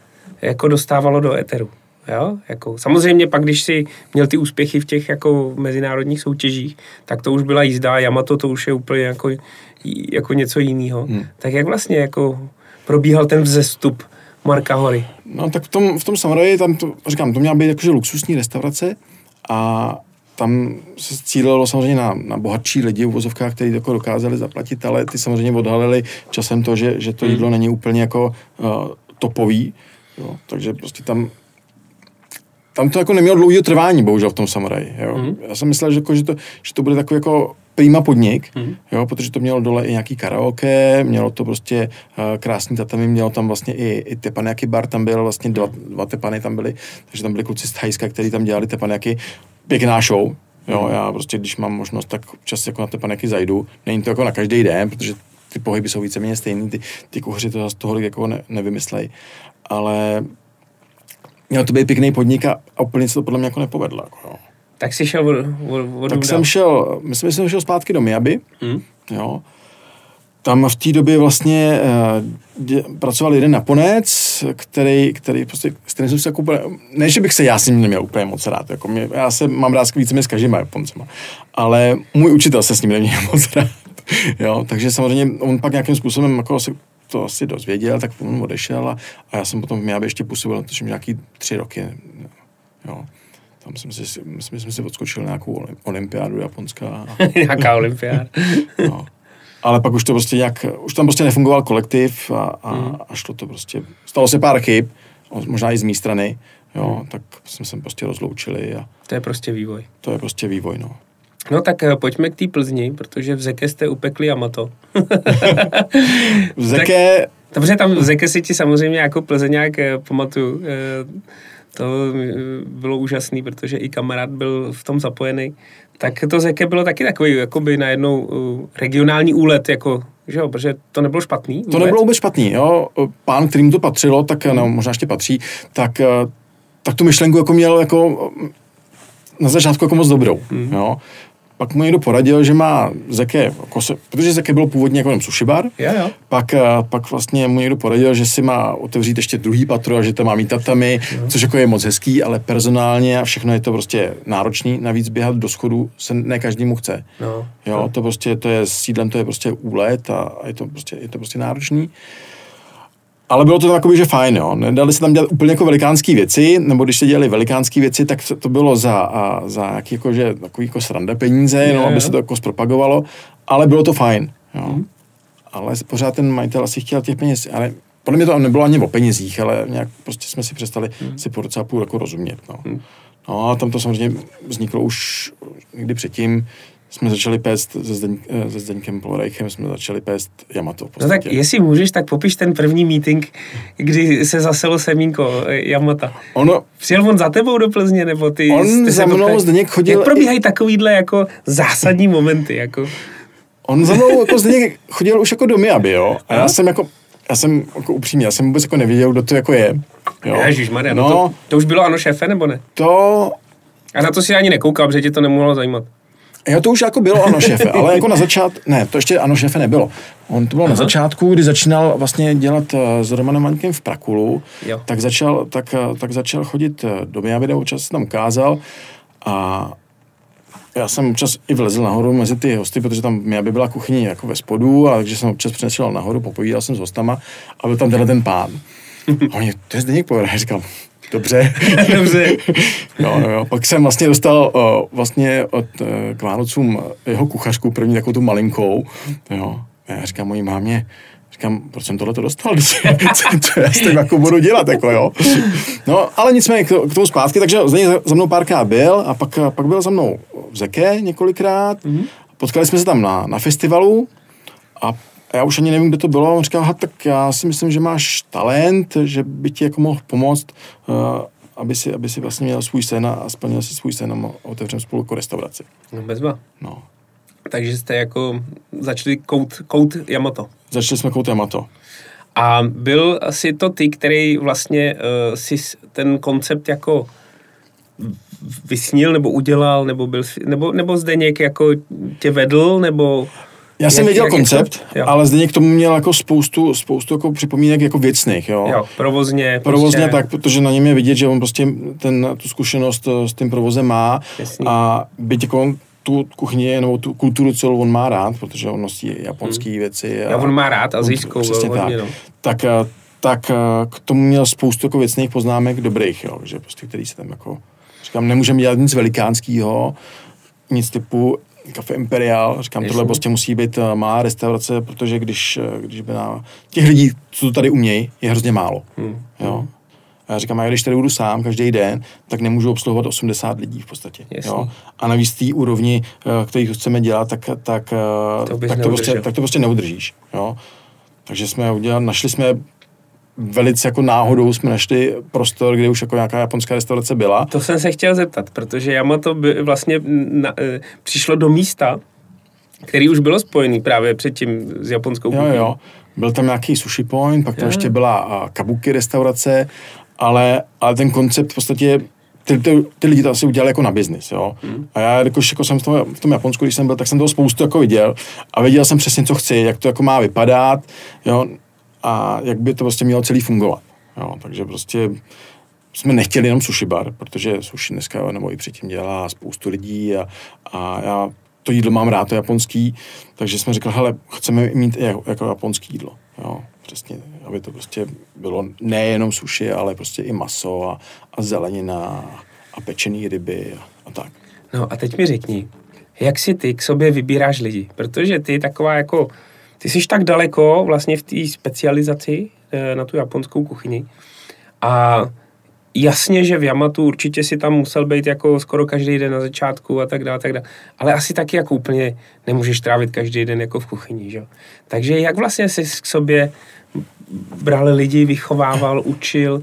jako dostávalo do eteru. Jo? Jako, samozřejmě pak, když si měl ty úspěchy v těch jako mezinárodních soutěžích, tak to už byla jízda, Yamato to už je úplně jako, jako něco jiného. Hmm. Tak jak vlastně jako probíhal ten vzestup Marka Hory? No tak v tom, v tom Samuraji, tam to, říkám, to měla být jakože luxusní restaurace a tam se cílilo samozřejmě na, na bohatší lidi v vozovkách, kteří jako dokázali zaplatit, ale ty samozřejmě odhalili časem to, že, že to jídlo hmm. není úplně jako uh, topový, jo, takže prostě tam tam to jako nemělo dlouhý trvání, bohužel v tom samuraji. Jo. Mm. Já jsem myslel, že, jako, že, to, že to bude takový jako prima podnik, mm. jo, protože to mělo dole i nějaký karaoke, mělo to prostě uh, krásný tatami, mělo tam vlastně i, i tepanéky bar, tam byl vlastně dva, dva tepany tam byly, takže tam byli kluci z Thajska, kteří tam dělali tepanéky, pěkná show, jo, mm. já prostě, když mám možnost, tak občas jako na tepanéky zajdu, není to jako na každý den, protože ty pohyby jsou víceméně stejný, ty, ty kuchaři to zase toho jako ne, nevymyslejí, ale měl to být pěkný podnik a, a úplně se to podle mě jako nepovedlo. Jako, jo. Tak jsi šel od, od, Tak jsem šel, myslím, že jsem šel zpátky do Miaby, hmm. jo. Tam v té době vlastně uh, dě, pracoval jeden Japonec, který, který prostě, s kterým jsem se jako ne, že bych se já s ním neměl úplně moc rád, jako mě, já se mám rád více s každýma Japoncema, ale můj učitel se s ním neměl moc rád, jo, takže samozřejmě on pak nějakým způsobem jako se to asi dozvěděl, tak on odešel a, a já jsem potom v Miabě ještě působil, tuším nějaký tři roky. Jo. Tam jsem si, myslím, jsme si odskočil nějakou olympiádu japonská. Nějaká olympiáda. no. Ale pak už to prostě nějak, už tam prostě nefungoval kolektiv a, a, mm. a šlo to prostě, stalo se pár chyb, možná i z mé strany, jo, mm. tak jsme se prostě rozloučili. A to je prostě vývoj. To je prostě vývoj, no. No tak eh, pojďme k té Plzni, protože v Zeke jste upekli Amato. v Zeke... Tak, dobře, tam v Zeke si ti samozřejmě jako Plzeňák eh, pamatuju. Eh, to bylo úžasný, protože i kamarád byl v tom zapojený. Tak to Zeke bylo taky takový jakoby najednou regionální úlet, jako že jo, protože to nebylo špatný. Vůbec. To nebylo vůbec špatný, jo. Pán, kterým to patřilo, tak no, možná ještě patří, tak, tak tu myšlenku jako měl jako na začátku jako moc dobrou, mm. jo pak mu někdo poradil, že má Zeke, jako se, protože Zeke byl původně jako sushi bar, jo, jo. Pak, eh, pak vlastně mu někdo poradil, že si má otevřít ještě druhý patro a že to má mít tatami, jo. což jako je moc hezký, ale personálně a všechno je to prostě náročný, navíc běhat do schodu se ne každému chce. No, jo, to prostě, to je s sídlem, to je prostě úlet a je to prostě, je to prostě náročný. Ale bylo to takový, že fajn, jo. Nedali se tam dělat úplně jako velikánské věci, nebo když se dělali velikánské věci, tak to bylo za, a, za jaký jako, že, takový jako sranda peníze, je, no, aby se to jako zpropagovalo, ale bylo to fajn, jo. Mm. Ale pořád ten majitel asi chtěl těch peněz, ale podle mě to nebylo ani o penězích, ale nějak prostě jsme si přestali mm. si po docela půl jako rozumět, no. Mm. No a tam to samozřejmě vzniklo už někdy předtím, jsme začali pést se, Zdeň, eh, se Zdeňkem Polorejchem, jsme začali pést Yamato. No tak jestli můžeš, tak popiš ten první meeting, kdy se zaselo semínko eh, Yamata. Ono, Přijel on za tebou do Plzně, nebo ty on za mnou Zdeněk chodil... Jak probíhají takovýhle jako zásadní momenty, jako... On za mnou jako Zdeněk chodil už jako do Miaby, jo? A já jsem jako já jsem jako upřímně, já jsem vůbec jako nevěděl, kdo to jako je. Jo. Ježišmarja, no, no to, to, už bylo ano šéfe, nebo ne? To... A na to si ani nekoukal, protože tě to nemohlo zajímat. Jo, to už jako bylo ano šéfe, ale jako na začátku, ne, to ještě ano šéfe nebylo. On to bylo Aha. na začátku, kdy začínal vlastně dělat s Romanem Maňkem v Prakulu, jo. tak začal, tak, tak začal chodit do Miami, občas se tam ukázal a já jsem občas i vlezl nahoru mezi ty hosty, protože tam mě by byla kuchyně jako ve spodu, a takže jsem občas přinesl nahoru, popovídal jsem s hostama a byl tam tenhle ten pán. A oni, to je Zdeněk Povedal, říkal, dobře. dobře. jo, jo, pak jsem vlastně dostal uh, vlastně od, uh, k Vánocům jeho kuchařku, první takovou tu malinkou, jo. Já říkám mojí mámě, Říkám, proč jsem tohle to dostal? co, co já s tím jako budu dělat, jako jo. No, ale nicméně k, k tomu zpátky, takže Zdeněk za, za mnou párkrát byl a pak, pak byl za mnou v Zeke několikrát. Mm-hmm. Potkali jsme se tam na, na festivalu a já už ani nevím, kde to bylo. On říkal, tak já si myslím, že máš talent, že by ti jako mohl pomoct, uh, aby si, aby si vlastně měl svůj sen a splnil si svůj sen a otevřel spolu jako restauraci. No bezva. No. Takže jste jako začali kout, kout Yamato. Začali jsme kout Yamato. A byl asi to ty, který vlastně uh, si ten koncept jako vysnil nebo udělal, nebo, byl, nebo, nebo Zdeněk jako tě vedl, nebo... Já jsem věděl koncept, to, ale Zdeněk k tomu měl jako spoustu, spoustu jako připomínek jako věcných, jo. jo provozně. Provozně prostě... tak, protože na něm je vidět, že on prostě ten, tu zkušenost eh, s tím provozem má Jasný. a byť jako on tu kuchyni nebo tu kulturu celou on má rád, protože on nosí japonské hmm. věci. A, ja, on má rád azijskou. Přesně tak. No. tak. Eh, tak eh, k tomu měl spoustu jako věcných poznámek dobrých, jo, že prostě, který se tam jako, říkám, nemůžeme dělat nic velikánského, nic typu kafe Imperial, říkám, tohle prostě musí být eh, malá restaurace, protože když, když by na těch lidí, co to tady umějí, je hrozně málo. Hmm. Jo? A já říkám, já když tady budu sám každý den, tak nemůžu obsluhovat 80 lidí v podstatě. Jo? A navíc té úrovni, eh, který chceme dělat, tak, tak, eh, to, tak, to, prostě, tak to prostě neudržíš. Jo? Takže jsme udělali, našli jsme velice jako náhodou jsme našli prostor, kde už jako nějaká japonská restaurace byla. To jsem se chtěl zeptat, protože Yamato by vlastně na, e, přišlo do místa, který už bylo spojený právě předtím s japonskou kuchyní. Jo, jo. Byl tam nějaký sushi point, pak tam jo. ještě byla kabuki restaurace ale, ale ten koncept v podstatě ty, ty, ty lidi to asi udělali jako na biznis, jo. Hmm. A já, jakož jako jsem v tom, v tom Japonsku, když jsem byl, tak jsem toho spoustu jako viděl a věděl jsem přesně, co chci, jak to jako má vypadat, jo, a jak by to prostě mělo celý fungovat, jo. Takže prostě jsme nechtěli jenom sushi bar, protože sushi dneska nebo i předtím dělá spoustu lidí a, a já to jídlo mám rád, to japonský, takže jsme řekli, hele, chceme mít jako, jako japonský jídlo, jo přesně, aby to prostě bylo nejenom suši, ale prostě i maso a, a zelenina a pečený ryby a, a tak. No a teď mi řekni, jak si ty k sobě vybíráš lidi? Protože ty taková jako, ty jsi tak daleko vlastně v té specializaci eh, na tu japonskou kuchyni a jasně, že v Yamatu určitě si tam musel být jako skoro každý den na začátku a tak dále, tak dále. Ale asi taky jako úplně nemůžeš trávit každý den jako v kuchyni, že? Takže jak vlastně jsi k sobě bral lidi, vychovával, učil,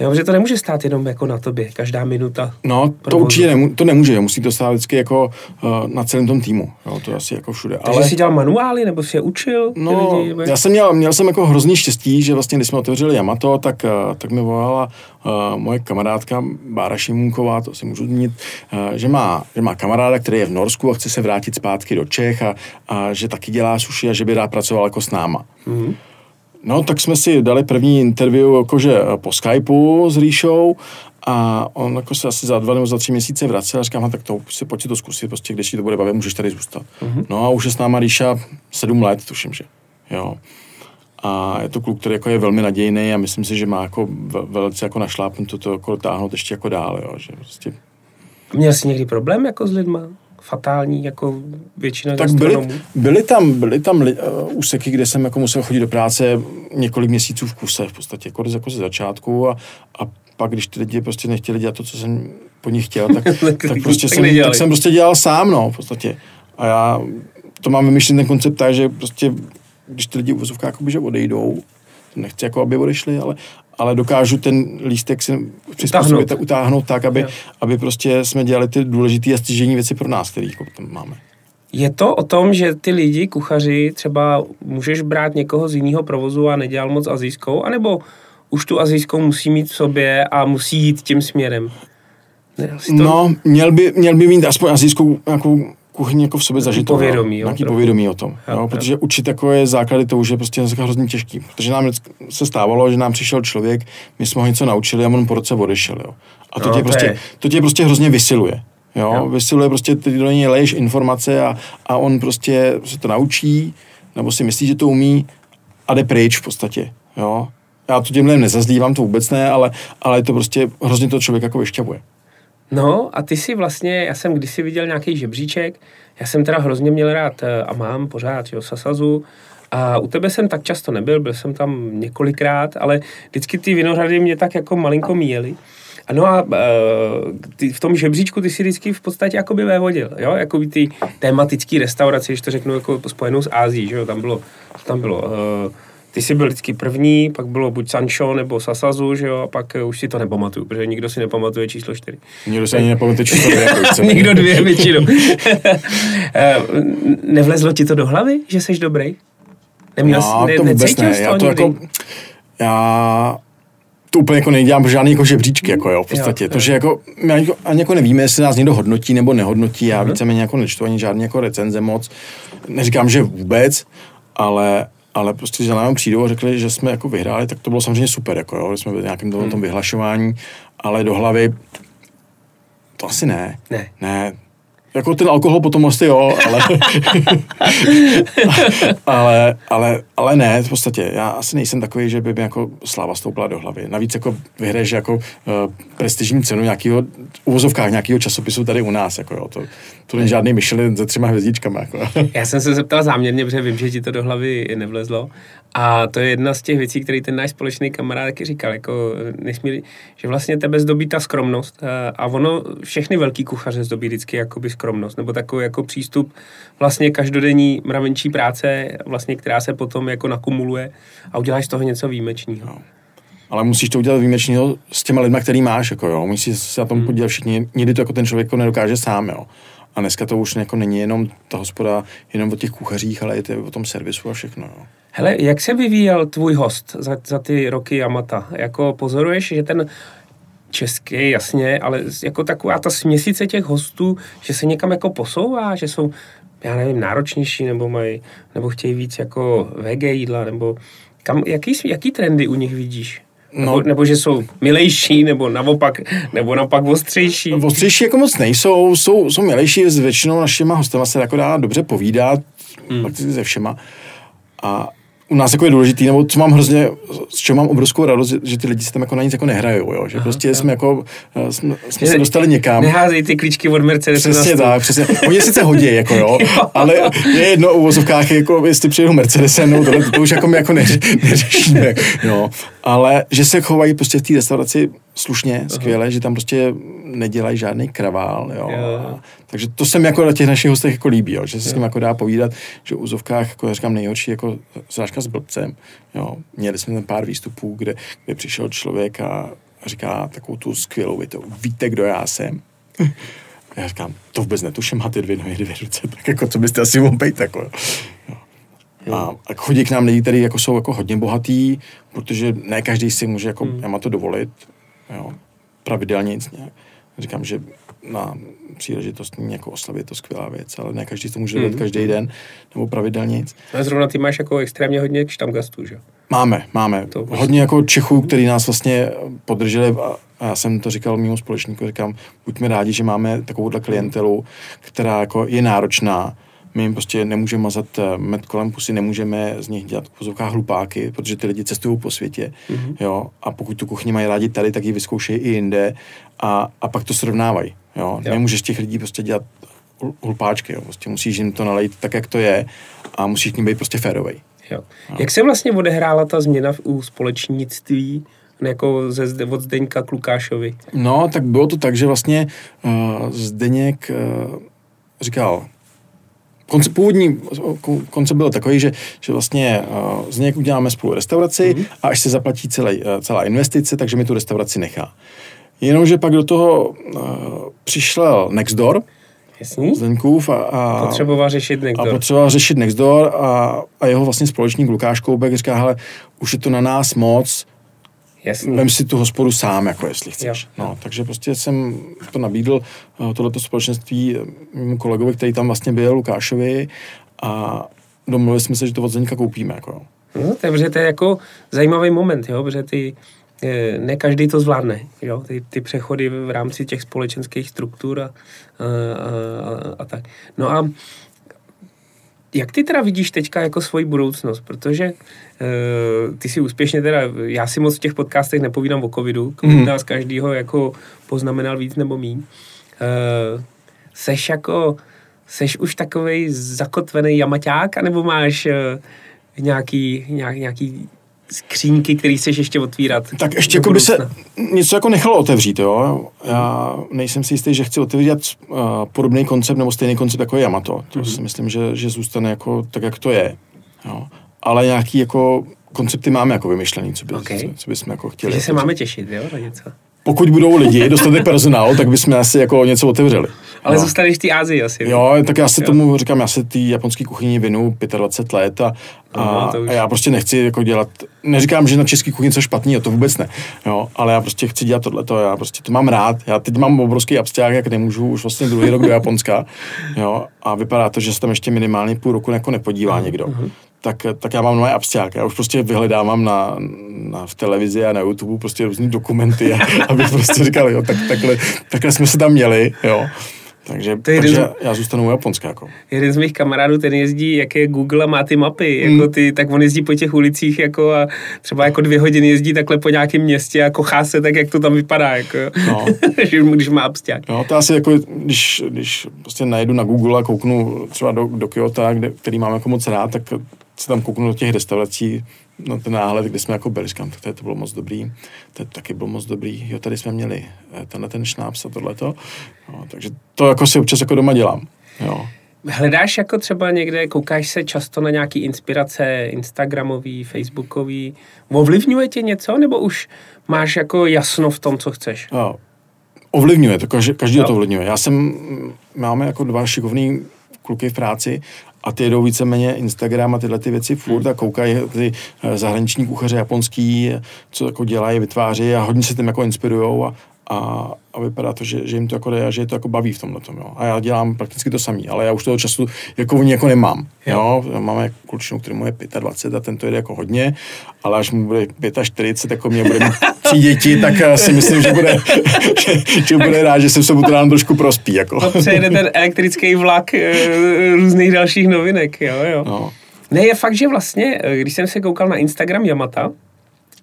Jo, že to nemůže stát jenom jako na tobě, každá minuta. No, to provozu. určitě nemů- to nemůže, musí to stát vždycky jako uh, na celém tom týmu, jo, to je asi jako všude. Takže Ale... jsi dělal manuály, nebo jsi je učil? No, lidi, nebo... já jsem měl, měl jsem jako hrozný štěstí, že vlastně, když jsme otevřeli Yamato, tak, uh, tak mi volala uh, moje kamarádka Bára Šimunková, to si můžu zmínit, uh, že, má, že má kamaráda, který je v Norsku a chce se vrátit zpátky do Čech a, a že taky dělá suši a že by rád pracoval jako s náma. Mm-hmm. No, tak jsme si dali první interview jakože eh, po Skypeu s Ríšou a on jako se asi za dva nebo za tři měsíce vracel a říkám, tak to si pojď to zkusit, prostě když ti to bude bavit, můžeš tady zůstat. Mm-hmm. No a už je s náma Ríša sedm let, tuším, že. Jo. A je to kluk, který jako je velmi nadějný a myslím si, že má jako velice jako našlápnuto to jako táhnout ještě jako dál, jo. Že prostě... Měl jsi někdy problém jako s lidma? Fatální jako většina tak byly, byly, tam, byly tam li, uh, úseky, kde jsem jako musel chodit do práce několik měsíců v kuse v podstatě, jako, jako ze začátku a, a pak, když ty lidi prostě nechtěli dělat to, co jsem po nich chtěl, tak, tak, prostě tak jsem, tak jsem prostě dělal sám, no, v podstatě. A já to mám vymyšlený ten koncept tak, že prostě, když ty lidi v vozovkách že odejdou, nechci jako, aby odešli, ale, ale dokážu ten lístek si přizpůsobit utáhnout. utáhnout tak, aby, aby prostě jsme dělali ty důležité a stěžení věci pro nás, které jako tam máme. Je to o tom, že ty lidi, kuchaři, třeba můžeš brát někoho z jiného provozu a nedělal moc azijskou, anebo už tu azijskou musí mít v sobě a musí jít tím směrem? Ne, to... No, měl by, měl by mít aspoň azijskou nějakou kuchyni jako v sobě zažito. povědomí, jo, Nějaký povědomí o tom. Jo, Jo, protože učit jako je základy to už je prostě dneska hrozně těžký. Protože nám se stávalo, že nám přišel člověk, my jsme ho něco naučili a on po roce odešel. Jo. A to, No, tě prostě, je- to tě prostě hrozně vysiluje. Jo? Jo. Vysiluje prostě, ty do něj leješ informace a, a on prostě se to naučí, nebo si myslí, že to umí a jde pryč v podstatě. Jo? Já to těmhle nezazlívám, to vůbec ne, ale, ale to prostě hrozně to člověk jako vyšťavuje. No a ty si vlastně, já jsem kdysi viděl nějaký žebříček, já jsem teda hrozně měl rád eh, a mám pořád, jo, Sasazu, a u tebe jsem tak často nebyl, byl jsem tam několikrát, ale vždycky ty vinohrady mě tak jako malinko míjely. No a uh, ty, v tom žebříčku ty si vždycky v podstatě jakoby vévodil, jo, jako ty tematický restaurace, když to řeknu jako spojenou s Ázií, že jo, tam bylo, tam bylo, uh, ty jsi byl vždycky první, pak bylo buď Sancho nebo Sasazu, že jo, a pak uh, už si to nepamatuju, protože nikdo si nepamatuje číslo čtyři. Nikdo se ani nepamatuje, to je. Jako. Nikdo dvě většinou. Eh, Nevlezlo ti to do hlavy, že jsi dobrý? Neměl Já jsi, to vůbec ne. Já to jako, já to úplně jako nedělám žádný jako žebříčky, jako jo, v podstatě. Jo, to, že jako, my ani, ani jako nevíme, jestli nás někdo hodnotí nebo nehodnotí, já Mhm. víceméně jako nečtu ani žádný jako recenze moc. Neříkám, že vůbec, ale, ale prostě, že nám přijdou a řekli, že jsme jako vyhráli, tak to bylo samozřejmě super, jako jo, jsme byli v nějakém tom, Mhm. tom vyhlašování, ale do hlavy to asi ne. Ne. Ne. Jako ten alkohol potom asi jo, ale, ale, ale, ale ne, v podstatě. Já asi nejsem takový, že by mi jako sláva stoupla do hlavy. Navíc jako vyhraješ jako uh, prestižní cenu nějakého, uvozovkách nějakého časopisu tady u nás, jako jo. To, to není žádný Michelin se třema hvězdičkama, jako. Já jsem se zeptal záměrně, protože vím, že ti to do hlavy nevlezlo. A to je jedna z těch věcí, který ten náš společný kamarád taky říkal, jako nesmí, že vlastně tebe zdobí ta skromnost. eh, A ono, všechny velký kuchaře zdobí vždycky jakoby skromnost, nebo takový jako přístup vlastně každodenní mravenčí práce, vlastně, která se potom jako nakumuluje a uděláš z toho něco výjimečného. Ale musíš to udělat výjimečného s těma lidma, který máš, jako jo. Musíš se na tom podílet všichni. Někdy to jako ten člověk jako nedokáže sám, jo. A dneska to už jako není jenom ta hospoda, jenom o těch kuchařích, ale je to o tom servisu a všechno, jo. Hele, jak se vyvíjel tvůj host za, za ty roky Yamata? Jako pozoruješ, že ten český, jasně, ale jako taková ta směsice těch hostů, že se někam jako posouvá, že jsou, já nevím, náročnější, nebo mají, nebo chtějí víc jako VG jídla, nebo kam, jaký, jaký trendy u nich vidíš? Nebo, No. nebo že jsou milejší, nebo naopak, nebo naopak ostřejší. Ostřejší jako moc nejsou, jsou, jsou milejší, s většinou našima hostama se jako dá dobře povídat, hmm. prakticky se všema. A u nás jako je důležitý, nebo co mám hrozně, s čím mám obrovskou radost, že, že ty lidi se tam jako na nic jako nehrajou, jo? že Aha, prostě jsme jako, eh, jsme, jsme se dostali někam. Neházej ty klíčky od Mercedesu na Přesně tak, přesně. Oni sice hodí, jako jo, ale je jedno u vozovkách, jako jestli přijedou Mercedesem, no tohle, to už jako my jako neři, neřešíme, jo. Ale že se chovají prostě v té restauraci slušně, skvěle, že tam prostě nedělají žádný kravál, jo. A, takže to se mi jako na těch našich hostech jako líbí, jo, že se s ním jako dá povídat, že u Uzovkách, jako já říkám, nejhorší jako srážka s blbcem, jo. Měli jsme tam pár výstupů, kde, kde přišel člověk a říká takovou tu skvělou větu, víte, kdo já jsem? Já říkám, to vůbec netuším, máte dvě nohy, dvě ruce, tak jako co byste asi mohl být, jako. A, a chodí k nám lidi, kteří jako jsou jako hodně bohatý, protože ne každý si může jako hmm. to dovolit, jo, pravidelně nic nějak. Říkám, že na příležitostní jako oslavě je to skvělá věc, ale ne každý si to může dovolit Hmm. každý den nebo pravidelně nic. A zrovna ty máš jako extrémně hodně štamgastů, že? Máme, máme. To prostě- Hodně jako Čechů, který nás vlastně podrželi a a já jsem to říkal mimo společníku, říkám, buďme rádi, že máme takovouhle klientelu, která jako je náročná, my jim prostě nemůžeme mazat eh, med kolem pusy, nemůžeme z nich dělat v pozovkách hlupáky, protože ty lidi cestují po světě, mm-hmm. jo, a pokud tu kuchyni mají rádi tady, tak ji vyzkoušejí i jinde a, a pak to srovnávají, jo. Jo. Nemůžeš těch lidí prostě dělat hlupáčky, jo, prostě musíš jim to nalejt tak, jak to je a musíš k ním být prostě férovej. Jo. Jak se vlastně odehrála ta změna v- u společnictví jako ze, Zde- od Zdeňka k Lukášovi? No, tak bylo to tak, že vlastně uh, Zdeněk uh, říkal, konce, původní ko- koncept byl takový, že, že vlastně uh, Zdeněk uděláme spolu restauraci mm-hmm. a až se zaplatí celý, uh, celá investice, takže mi tu restauraci nechá. Jenomže pak do toho uh, přišel Nextdoor, Jasný? Zdeňkův a, a, Potřeboval řešit a někdo. potřeboval řešit Nextdoor a, a jeho vlastně společník Lukáš Koubek říká, hele, už je to na nás moc, Jasný. vem si tu hospodu sám, jako jestli chceš. Jo. No, takže prostě jsem to nabídl eh, tohleto společenství eh, mému kolegovi, který tam vlastně byl, Lukášovi, a domluvili jsme se, že to od Zdeňka koupíme. Jako. No, to je, protože to je jako zajímavý moment, jo, protože ty, eh, ne každý to zvládne, jo, ty, ty přechody v rámci těch společenských struktur a, a, a, a tak. No a jak ty teda vidíš teďka jako svoji budoucnost? Protože uh, ty si úspěšně teda, já si moc v těch podcastech nepovídám o covidu, covid Mhm. nás každýho jako poznamenal víc nebo míň. Uh, seš jako, seš už takovej zakotvený jamaťák, anebo máš uh, nějaký, nějak, nějaký skřínky, který chceš ještě otvírat? Tak ještě jako by se něco jako nechalo otevřít, jo. Já nejsem si jistý, že chci otevírat uh, podobný koncept nebo stejný koncept jako Yamato. To Mhm. si myslím, že, že zůstane jako tak, jak to je. Jo. Ale nějaký jako koncepty máme jako vymyšlený, co, by, Ok. co, co bychom jako chtěli. Takže se máme těšit, jo, na něco. Pokud budou lidi, dostatek personálu, tak bychom asi jako něco otevřeli. Ale no. zůstaneš v té Ázii asi. Jo, tak já se Jo. tomu říkám, já se té japonské kuchyni vinu 25 let a, a, už- a já prostě nechci jako dělat, neříkám, že na český kuchyni co špatný, to vůbec ne, jo, ale já prostě chci dělat tohleto, já prostě to mám rád, já teď mám obrovský absťák, jak nemůžu už vlastně druhý rok do Japonska, jo, a vypadá to, že se tam ještě minimálně půl roku jako nepodívá někdo. Tak, tak já mám nové absťák. Já už prostě vyhledávám na, na, v televizi a na YouTube prostě různý dokumenty, a, abych prostě říkal, jo, tak, takhle, takhle jsme se tam měli, jo. Takže, To je takže jeden já zůstanu u Japonska. Jako. jeden z mých kamarádů, ten jezdí, jak je Google a má ty mapy, jako Hmm. ty, tak on jezdí po těch ulicích jako a třeba jako dvě hodiny jezdí takhle po nějakém městě a kochá se tak, jak to tam vypadá, jako, No. když má absťák. Jo, to asi jako, když, když prostě najedu na Google a kouknu třeba do, do Kyoto, kde, který mám jako moc rád, tak se tam kouknu do těch restaurací, na ten náhled, kde jsme jako byli, říkám, tak tady to bylo moc dobrý, to taky bylo moc dobrý, jo, tady jsme měli eh, tenhle ten šnáps a tohleto, no, takže to jako si občas jako doma dělám, jo. Hledáš jako třeba někde, koukáš se často na nějaký inspirace Instagramový, Facebookový, ovlivňuje tě něco, nebo už máš jako jasno v tom, co chceš? Jo. Ovlivňuje to, každý, každý Jo. to ovlivňuje. Já jsem, máme jako dva šikovný kluky v práci a ty jedou víceméně Instagram a tyhle ty věci furt a koukají ty eh, zahraniční kuchaře japonský, co jako dělají, vytváří a hodně se tím jako inspirujou a, a, a vypadá to, že, že, jim to jako jde a že je to jako baví v tomhle tom, jo. A já dělám prakticky to samý, ale já už toho času jako oni jako nemám, jo. Máme klučinu, který mu je 25 a ten to jede jako hodně, ale až mu bude 45, jako mě bude mít tři děti, tak eh, si myslím, že bude, že, že bude rád, že jsem se mu to ráno trošku prospí, jako. No, přejede ten elektrický vlak e, různých dalších novinek, jo, jo. No. Ne, je fakt, že vlastně, eh, když jsem se koukal na Instagram Yamata,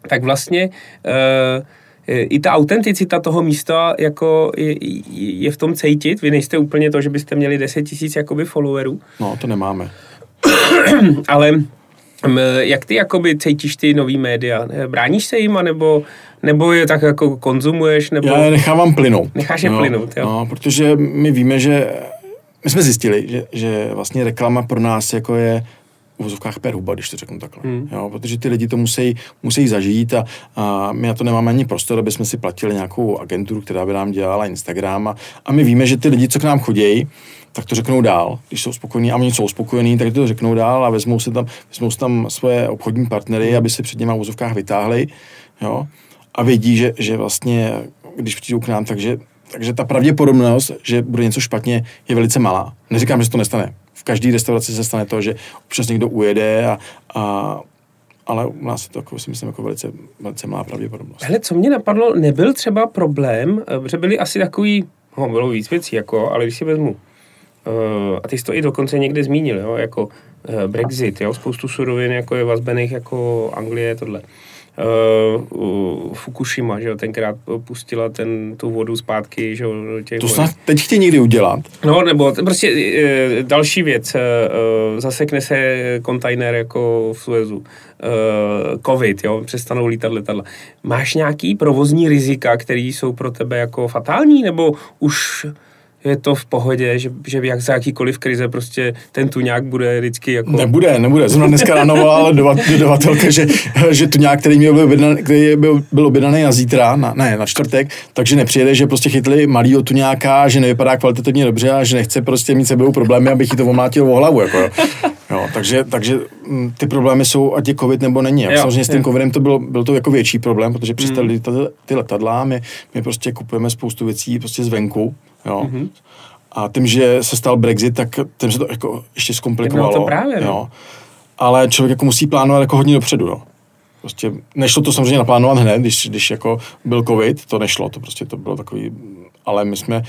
tak vlastně e, i ta autenticita toho místa jako je, je v tom cítit. Vy nejste úplně to, že byste měli 10 tisíc jakoby followerů, no, to nemáme. ale jak ty jakoby cítíš ty nový média? Eh, Bráníš se jim, nebo, nebo je tak jako konzumuješ, nebo... Já je nechávám plynout. Necháš je plynout, jo. No, protože my víme, že my jsme zjistili, že, že vlastně reklama pro nás jako je v vozovkách per huba, když to řeknu takhle. Hmm. Jo, protože ty lidi to musí, musí zažít a, a my na to nemáme ani prostor, aby jsme si platili nějakou agenturu, která by nám dělala Instagram a, a my víme, že ty lidi, co k nám chodí, tak to řeknou dál, když jsou spokojení a oni jsou spokojení, tak to řeknou dál a vezmou si tam, vezmou si tam svoje obchodní partnery, aby si před něma v vozovkách vytáhli, jo, a vědí, že, že vlastně, když přijdou k nám, takže, takže ta pravděpodobnost, že bude něco špatně, je velice malá. Neříkám, že se to nestane. Každé restauraci se stane to, že občas někdo ujede, a, a, ale u nás je to, jako, si myslím, jako velice, velice malá pravděpodobnost. Hele, co mě napadlo, nebyl třeba problém, eh, že byly asi takový, no, bylo víc věcí, jako, ale když si vezmu, uh, a ty jsi to i dokonce někde zmínil, jo, jako uh, Brexit, jo, spoustu surovin, jako je vazbených, jako Anglie, tohle. Uh, uh, Fukushima, že jo, tenkrát pustila ten, tu vodu zpátky, že jo, těch To snad teď chtějí někdy udělat. No, nebo prostě e, další věc, e, e, zasekne se kontajner jako v Suezu. E, Covid, jo, přestanou lítat letadla. Máš nějaký provozní rizika, které jsou pro tebe jako fatální, nebo už je to v pohodě, že, že jak za jakýkoliv krize prostě ten tuňák bude vždycky jako... Nebude, nebude. Zrovna dneska ráno volala dodava- dodavatelka, že, že tu nějak, který, měl byl, objednaný, který byl, byl objednaný na zítra, na, ne, na čtvrtek, takže nepřijede, že prostě chytli malýho tuňáka, že nevypadá kvalitativně dobře a že nechce prostě mít sebou problémy, abych jí to omlátil o hlavu. Jako, jo. Jo, takže, takže mm, ty problémy jsou, ať je covid nebo není. Jo, Samozřejmě s tím covidem to byl, byl to jako větší problém, protože přestali mm. ty, ty letadla, my, my prostě kupujeme spoustu věcí prostě zvenku, jo. Mm-hmm. A tím, že se stal Brexit, tak tím se to jako ještě zkomplikovalo. to právě, no. jo. Ale člověk jako musí plánovat jako hodně dopředu, jo. Prostě nešlo to samozřejmě naplánovat hned, když, když jako byl covid, to nešlo, to prostě to bylo takový, ale my jsme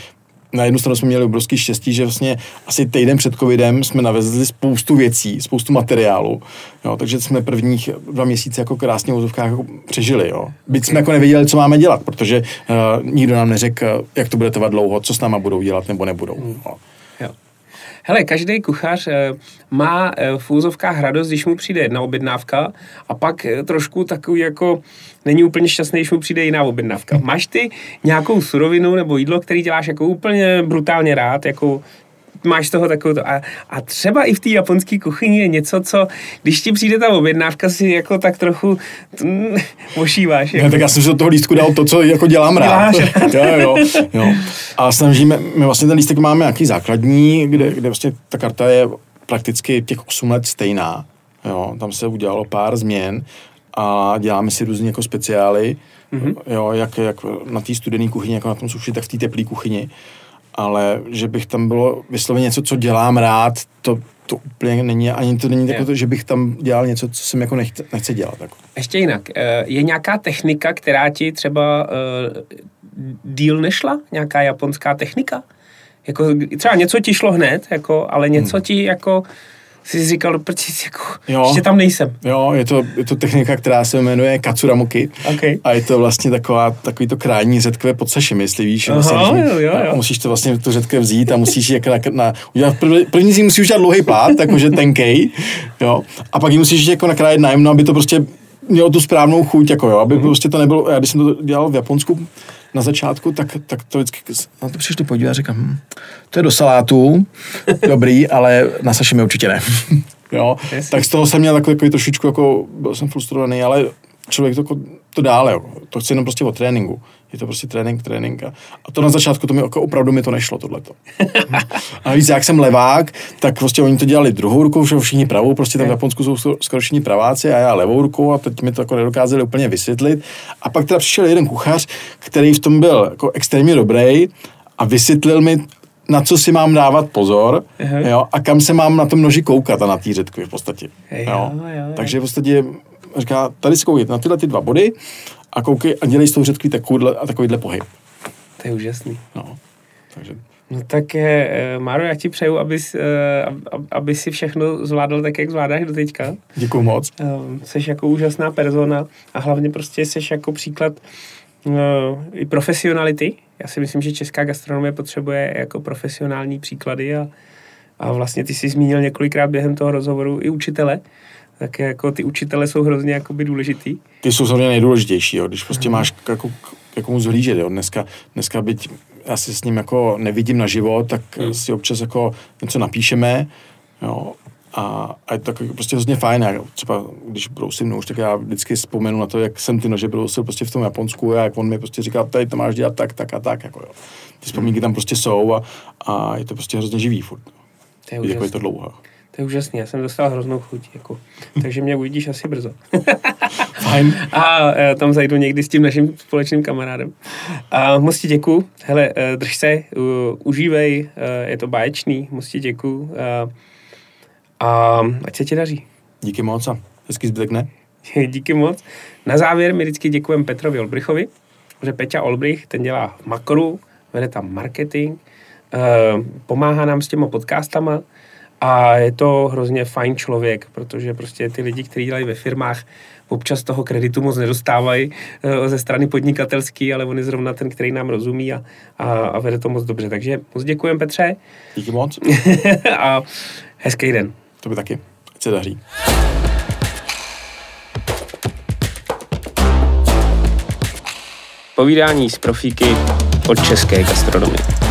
na jednu stranu jsme měli obrovský štěstí, že vlastně asi týden před covidem jsme navezli spoustu věcí, spoustu materiálu, jo, takže jsme prvních dva měsíce jako krásně v vozovkách jako přežili, jo. Byť jsme jako nevěděli, co máme dělat, protože uh, nikdo nám neřekl, jak to bude trvat dlouho, co s náma budou dělat nebo nebudou. Jo. Hele, každý kuchař eh, má eh, v úzovkách radost, když mu přijde jedna objednávka a pak eh, trošku takový jako není úplně šťastný, když mu přijde jiná objednávka. Máš ty nějakou surovinu nebo jídlo, který děláš jako úplně brutálně rád, jako máš z toho takovou to. A, a třeba i v té japonské kuchyni je něco, co, když ti přijde ta objednávka, si jako tak trochu mm, ošíváš. Jako. Ne, tak já jsem si do toho lístku dal to, co jako dělám rád. rád. jo, jo, jo. A snažíme, my vlastně ten lístek máme nějaký základní, kde, kde vlastně ta karta je prakticky těch 8 let stejná. Jo, tam se udělalo pár změn a děláme si různě jako speciály, mm-hmm. jo, jak, jak na té studené kuchyni, jako na tom suši, tak v té teplé kuchyni ale že bych tam bylo vysloveně něco, co dělám rád, to, to úplně není, ani to není takové, že bych tam dělal něco, co jsem jako nechce, nechce dělat. Jako. Ještě jinak, eh, je nějaká technika, která ti třeba uh, díl nešla? Nějaká japonská technika? Jako, třeba něco ti šlo hned, jako, ale něco hmm. ti jako jsi říkal, proč jako, jo, ještě tam nejsem. Jo, je to, je to technika, která se jmenuje Katsuramuki. Okay. A je to vlastně taková, takový to krání řetkové pod sashimi, jestli víš. Aha, vlastně, jo, jo, jo. Musíš to vlastně tu řetkve vzít a musíš jako na, na, udělat, první, první si musíš udělat dlouhý plát, jakože tenkej, jo. A pak ji musíš jako nakrájet najemno, aby to prostě mělo tu správnou chuť, jako jo, aby mm-hmm. prostě to nebylo, já když jsem to dělal v Japonsku, na začátku, tak, tak to vždycky na to přišli podívat a říkám, hm, to je do salátu, dobrý, ale na mi určitě ne. jo, tak z toho jsem měl takový, takový trošičku, jako byl jsem frustrovaný, ale člověk to, to dále, jo. to chce jenom prostě o tréninku. Je to prostě trénink, trénink. A, a to na začátku, to mi jako opravdu mi to nešlo, tohleto. a víc, jak jsem levák, tak prostě oni to dělali druhou rukou, že všichni pravou, prostě tam v Japonsku jsou skoro všichni praváci a já levou rukou a teď mi to jako nedokázali úplně vysvětlit. A pak teda přišel jeden kuchař, který v tom byl jako extrémně dobrý a vysvětlil mi, na co si mám dávat pozor jo, a kam se mám na tom noži koukat a na té řetkvi v podstatě. Jo, jo. Jo, jo. Takže v podstatě říká, tady si koukej na tyhle ty dva body a koukej a dělej s tou řetkví takovýhle, a takovýhle pohyb. To je úžasný. No, takže... No tak, eh, Máro, já ti přeju, abys, eh, aby si všechno zvládl tak, jak zvládáš do teďka. Děkuju moc. Eh, jsi jako úžasná persona a hlavně prostě jsi jako příklad eh, i profesionality. Já si myslím, že česká gastronomie potřebuje jako profesionální příklady a, a vlastně ty jsi zmínil několikrát během toho rozhovoru i učitele, tak jako ty učitele jsou hrozně jakoby důležitý. Ty jsou samozřejmě nejdůležitější, jo. když prostě máš jako, jako mu zhlížet. Jo. Dneska, dneska byť já si s ním jako nevidím na život, tak hmm. si občas jako něco napíšeme, jo, a, a je to jako prostě hrozně fajn. Já třeba když brousím nůž, tak já vždycky vzpomenu na to, jak jsem ty nože brousil prostě v tom Japonsku a jak on mi prostě říkal, tady to máš dělat tak, tak a tak. Jako jo. Ty vzpomínky tam prostě jsou a, a je to prostě hrozně živý furt. To je, jako je to dlouho. To je úžasný, já jsem dostal hroznou chuť, jako. takže mě uvidíš asi brzo. Fajn. A e, tam zajdu někdy s tím naším společným kamarádem. A moc ti děkuju. Hele, e, drž se, užívej, e, je to báječný, moc ti děkuju. A ať se ti daří. Díky moc a hezký zbytek ne? Díky moc. Na závěr mi vždycky děkujeme Petrovi Olbrichovi, že Peťa Olbrich, ten dělá Makru, vede tam marketing, pomáhá nám s těma podcastama, a je to hrozně fajn člověk, protože prostě ty lidi, kteří dělají ve firmách, občas toho kreditu moc nedostávají uh, ze strany podnikatelský, ale on je zrovna ten, který nám rozumí a, a, a vede to moc dobře. Takže moc děkujem Petře. Díky moc. a hezký den. To by taky. Ať se daří. Povídání z profíky od české gastronomie.